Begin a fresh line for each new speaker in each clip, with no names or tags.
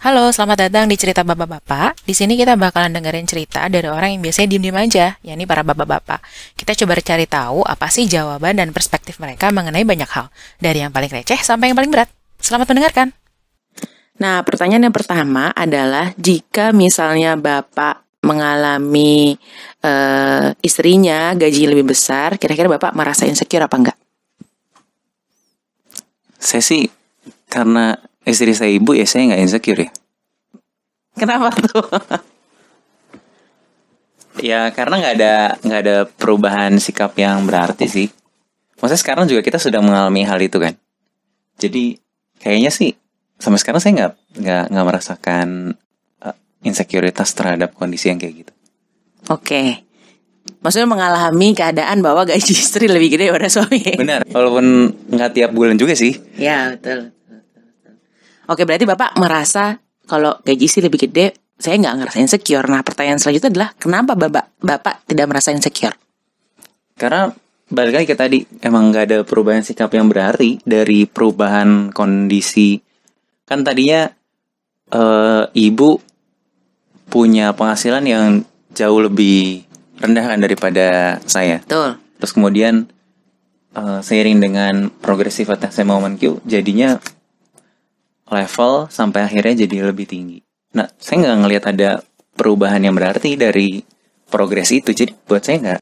Halo, selamat datang di cerita bapak-bapak. Di sini kita bakalan dengerin cerita dari orang yang biasanya diem-diem aja, yakni para bapak-bapak. Kita coba cari tahu apa sih jawaban dan perspektif mereka mengenai banyak hal, dari yang paling receh sampai yang paling berat. Selamat mendengarkan.
Nah, pertanyaan yang pertama adalah jika misalnya bapak mengalami uh, istrinya gaji lebih besar, kira-kira bapak merasa insecure apa enggak?
Saya sih karena istri saya ibu ya saya nggak insecure ya.
Kenapa tuh?
ya karena nggak ada nggak ada perubahan sikap yang berarti sih. Maksudnya sekarang juga kita sudah mengalami hal itu kan. Jadi kayaknya sih sampai sekarang saya nggak nggak nggak merasakan uh, insekuritas terhadap kondisi yang kayak gitu.
Oke. Okay. Maksudnya mengalami keadaan bahwa gaji istri lebih gede daripada suami.
Benar, walaupun nggak tiap bulan juga sih.
Ya betul. Oke, berarti Bapak merasa kalau gaji sih lebih gede, saya nggak ngerasa insecure. Nah, pertanyaan selanjutnya adalah kenapa Bapak Bapak tidak merasa insecure?
Karena balik lagi ke tadi, emang nggak ada perubahan sikap yang berarti dari perubahan kondisi. Kan tadinya uh, ibu punya penghasilan yang jauh lebih rendah kan daripada saya.
Betul.
Terus kemudian uh, seiring dengan progresivitas saya mau jadinya level sampai akhirnya jadi lebih tinggi. Nah, saya nggak ngelihat ada perubahan yang berarti dari progres itu. Jadi buat saya nggak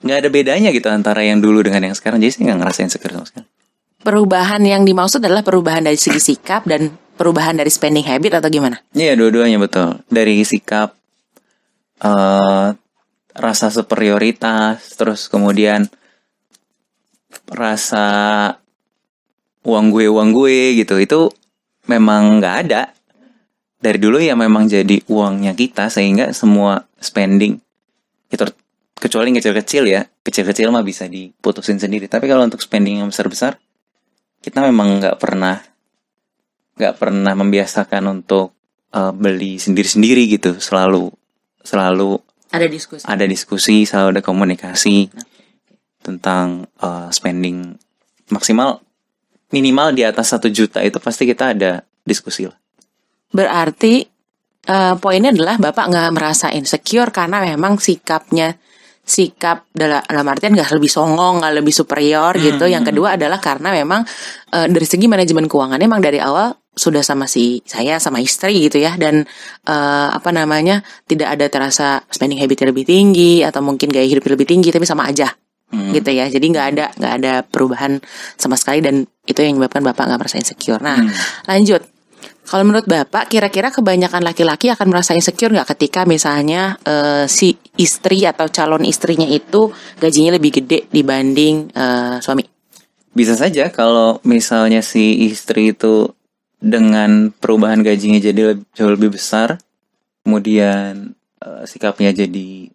nggak ada bedanya gitu antara yang dulu dengan yang sekarang. Jadi saya nggak ngerasain sekarang sama sekali.
Perubahan yang dimaksud adalah perubahan dari segi sikap dan perubahan dari spending habit atau gimana?
Iya, dua-duanya betul. Dari sikap uh, rasa superioritas, terus kemudian rasa uang gue uang gue gitu itu memang nggak ada. Dari dulu ya memang jadi uangnya kita sehingga semua spending itu kecuali kecil-kecil ya kecil-kecil mah bisa diputusin sendiri. Tapi kalau untuk spending yang besar-besar kita memang nggak pernah nggak pernah membiasakan untuk uh, beli sendiri-sendiri gitu. Selalu selalu
ada diskusi.
ada diskusi selalu ada komunikasi tentang uh, spending maksimal minimal di atas satu juta itu pasti kita ada diskusi lah.
Berarti uh, poinnya adalah bapak nggak merasa insecure karena memang sikapnya sikap dalam, dalam artian nggak lebih songong nggak lebih superior hmm. gitu. Yang kedua adalah karena memang uh, dari segi manajemen keuangannya memang dari awal sudah sama si saya sama istri gitu ya dan uh, apa namanya tidak ada terasa spending habit lebih tinggi atau mungkin gaya hidup lebih tinggi tapi sama aja hmm. gitu ya jadi nggak ada nggak ada perubahan sama sekali dan itu yang menyebabkan bapak nggak merasa insecure. Nah hmm. lanjut. Kalau menurut bapak kira-kira kebanyakan laki-laki akan merasa insecure nggak ketika misalnya uh, si istri atau calon istrinya itu gajinya lebih gede dibanding uh, suami?
Bisa saja kalau misalnya si istri itu dengan perubahan gajinya jadi lebih, jauh lebih besar kemudian uh, sikapnya jadi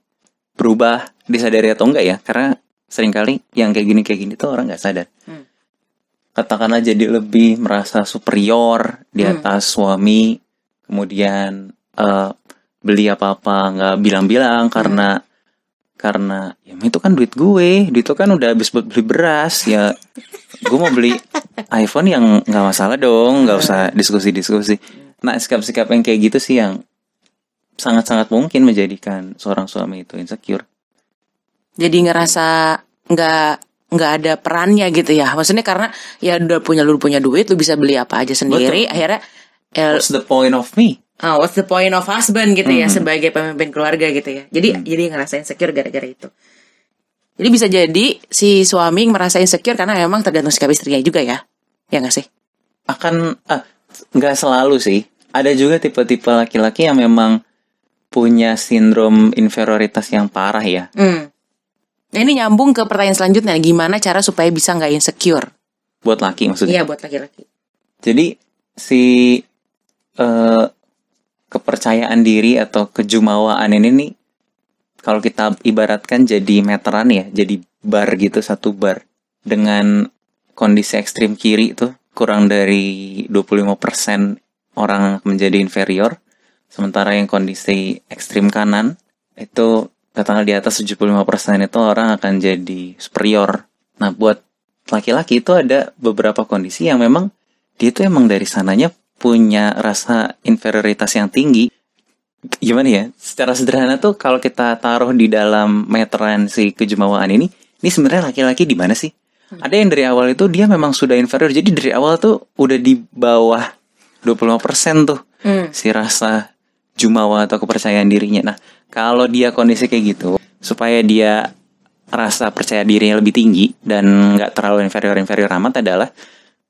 berubah disadari atau enggak ya? Karena sering kali yang kayak gini kayak gini tuh orang nggak sadar. Hmm. Katakanlah jadi lebih merasa superior di hmm. atas hmm. suami kemudian uh, beli apa apa nggak bilang-bilang hmm. karena karena ya itu kan duit gue duit itu kan udah habis buat beli beras ya gue mau beli iPhone yang nggak masalah dong nggak usah diskusi-diskusi nah sikap-sikap yang kayak gitu sih yang sangat-sangat mungkin menjadikan seorang suami itu insecure
jadi ngerasa nggak nggak ada perannya gitu ya maksudnya karena ya udah punya lu punya duit lu bisa beli apa aja sendiri Betul. akhirnya
ya, what's the point of me
oh, what's the point of husband gitu mm ya hmm. sebagai pemimpin keluarga gitu ya jadi mm. jadi ngerasain insecure gara-gara itu jadi bisa jadi si suami merasa insecure karena memang tergantung sikap istrinya juga ya ya nggak sih
akan ah, nggak selalu sih ada juga tipe-tipe laki-laki yang memang punya sindrom inferioritas yang parah ya. Mm.
Nah ini nyambung ke pertanyaan selanjutnya, gimana cara supaya bisa nggak insecure?
Buat laki maksudnya?
Iya buat laki-laki.
Jadi si uh, kepercayaan diri atau kejumawaan ini nih, kalau kita ibaratkan jadi meteran ya, jadi bar gitu satu bar dengan kondisi ekstrim kiri itu kurang dari 25% orang menjadi inferior, sementara yang kondisi ekstrim kanan itu katakanlah di atas 75% itu orang akan jadi superior. Nah, buat laki-laki itu ada beberapa kondisi yang memang dia itu emang dari sananya punya rasa inferioritas yang tinggi. Gimana ya? Secara sederhana tuh kalau kita taruh di dalam meteran si kejumawaan ini ini sebenarnya laki-laki di mana sih? Ada yang dari awal itu dia memang sudah inferior. Jadi dari awal tuh udah di bawah 25% tuh
Hmm.
si rasa jumawa atau kepercayaan dirinya. Nah kalau dia kondisi kayak gitu supaya dia rasa percaya dirinya lebih tinggi dan nggak terlalu inferior inferior amat adalah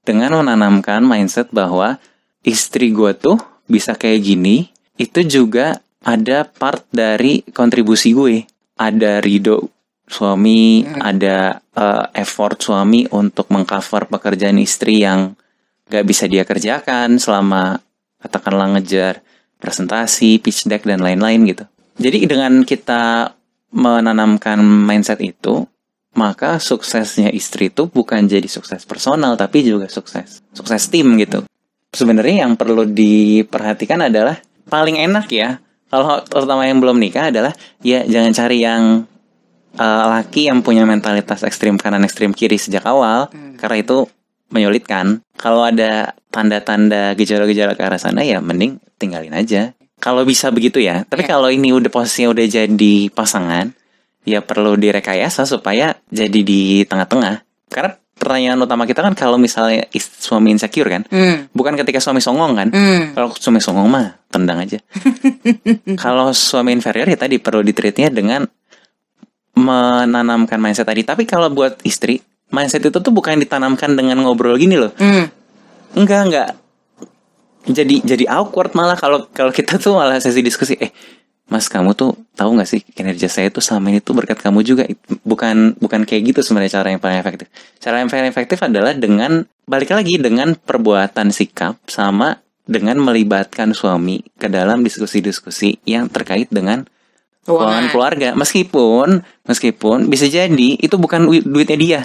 dengan menanamkan mindset bahwa istri gue tuh bisa kayak gini itu juga ada part dari kontribusi gue. Ada ridho suami ada eh, effort suami untuk mengcover pekerjaan istri yang gak bisa dia kerjakan selama katakanlah ngejar presentasi, pitch deck dan lain-lain gitu. Jadi dengan kita menanamkan mindset itu, maka suksesnya istri itu bukan jadi sukses personal tapi juga sukses sukses tim gitu. Sebenarnya yang perlu diperhatikan adalah paling enak ya kalau terutama yang belum nikah adalah ya jangan cari yang eh, laki yang punya mentalitas ekstrim kanan ekstrim kiri sejak awal karena itu menyulitkan. Kalau ada tanda-tanda gejala-gejala ke arah sana ya mending tinggalin aja. Kalau bisa begitu ya. Tapi
Ya.
kalau ini udah posisinya udah jadi pasangan, ya perlu direkayasa supaya jadi di tengah-tengah. Karena pertanyaan utama kita kan kalau misalnya is- suami insecure kan,
Hmm.
bukan ketika suami songong kan.
Hmm.
Kalau suami songong mah tendang aja. kalau suami inferior ya tadi perlu ditreatnya dengan menanamkan mindset tadi. Tapi kalau buat istri, mindset itu tuh bukan ditanamkan dengan ngobrol gini loh.
Hmm.
Enggak, enggak. Jadi jadi awkward malah kalau kalau kita tuh malah sesi diskusi, eh Mas kamu tuh tahu nggak sih kinerja saya tuh selama ini tuh berkat kamu juga bukan bukan kayak gitu sebenarnya cara yang paling efektif. Cara yang paling efektif adalah dengan balik lagi dengan perbuatan sikap sama dengan melibatkan suami ke dalam diskusi-diskusi yang terkait dengan keuangan keluarga. Meskipun meskipun bisa jadi itu bukan du- duitnya dia.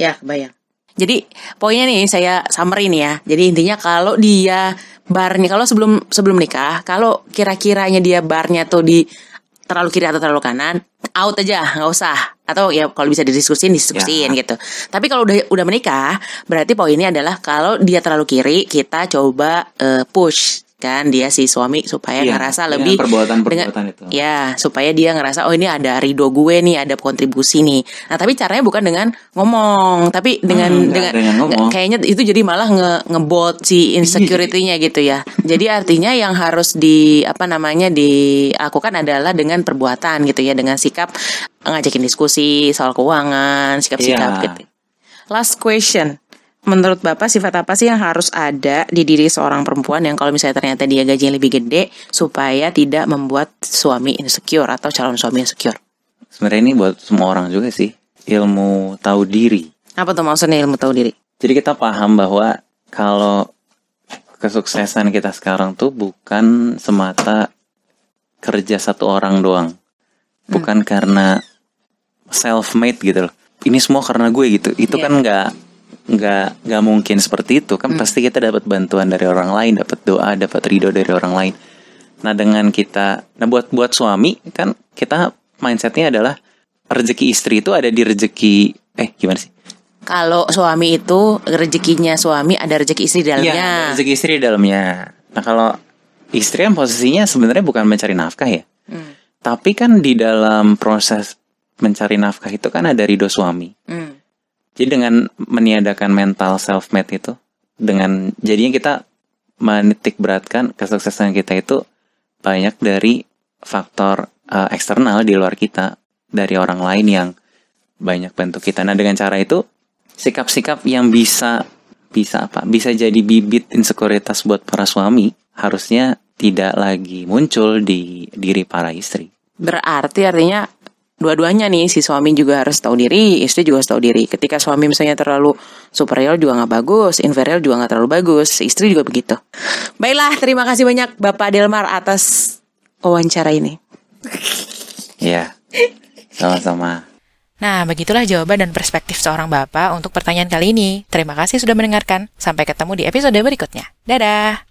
Ya, kebayang. Jadi poinnya nih saya summary nih ya. Jadi intinya kalau dia barnya kalau sebelum sebelum nikah, kalau kira-kiranya dia barnya tuh di terlalu kiri atau terlalu kanan, out aja, nggak usah. Atau ya kalau bisa didiskusin, diskusin gitu. Tapi kalau udah udah menikah, berarti poinnya adalah kalau dia terlalu kiri, kita coba eh, push kan dia si suami supaya
Iya,
ngerasa
dengan
lebih
perbuatan-perbuatan itu.
Ya, supaya dia ngerasa oh ini ada ridho gue nih, ada kontribusi nih. Nah, tapi caranya bukan dengan ngomong, tapi dengan
Hmm,
dengan,
dengan ngomong.
kayaknya itu jadi malah nge ngebot si insecurity-nya gitu ya. Jadi artinya yang harus di apa namanya dilakukan adalah dengan perbuatan gitu ya, dengan sikap ngajakin diskusi soal keuangan, sikap-sikap
Iya.
gitu. Last question. Menurut Bapak sifat apa sih yang harus ada di diri seorang perempuan yang kalau misalnya ternyata dia gajinya lebih gede supaya tidak membuat suami insecure atau calon suami insecure?
Sebenarnya ini buat semua orang juga sih ilmu tahu diri.
Apa tuh maksudnya ilmu tahu diri?
Jadi kita paham bahwa kalau kesuksesan kita sekarang tuh bukan semata kerja satu orang doang. Bukan karena self made gitu loh. Ini semua karena gue gitu. Itu
Iya.
kan nggak nggak nggak mungkin seperti itu kan pasti kita dapat bantuan dari orang lain, dapat doa, dapat ridho dari orang lain. Nah dengan kita, nah buat buat suami kan kita mindsetnya adalah rezeki istri itu ada di rezeki eh gimana sih?
Kalau suami itu rezekinya suami ada rezeki istri di
Iya, ada
dalamnya.
rezeki istri di dalamnya. Nah kalau istri kan posisinya sebenarnya bukan mencari nafkah ya,
Hmm.
tapi kan di dalam proses mencari nafkah itu kan ada ridho suami.
Hmm.
Jadi dengan meniadakan mental self made itu, dengan jadinya kita menitik beratkan kesuksesan kita itu banyak dari faktor eh, eksternal di luar kita, dari orang lain yang banyak bantu kita. Nah dengan cara itu sikap-sikap yang bisa bisa apa? Bisa jadi bibit insekuritas buat para suami harusnya tidak lagi muncul di diri para istri.
Berarti artinya dua-duanya nih si suami juga harus tahu diri, istri juga harus tahu diri. Ketika suami misalnya terlalu superior juga nggak bagus, inferior juga nggak terlalu bagus, si istri juga begitu. Baiklah, terima kasih banyak Bapak Delmar atas wawancara ini.
Ya, sama-sama.
Nah, begitulah jawaban dan perspektif seorang bapak untuk pertanyaan kali ini. Terima kasih sudah mendengarkan. Sampai ketemu di episode berikutnya. Dadah!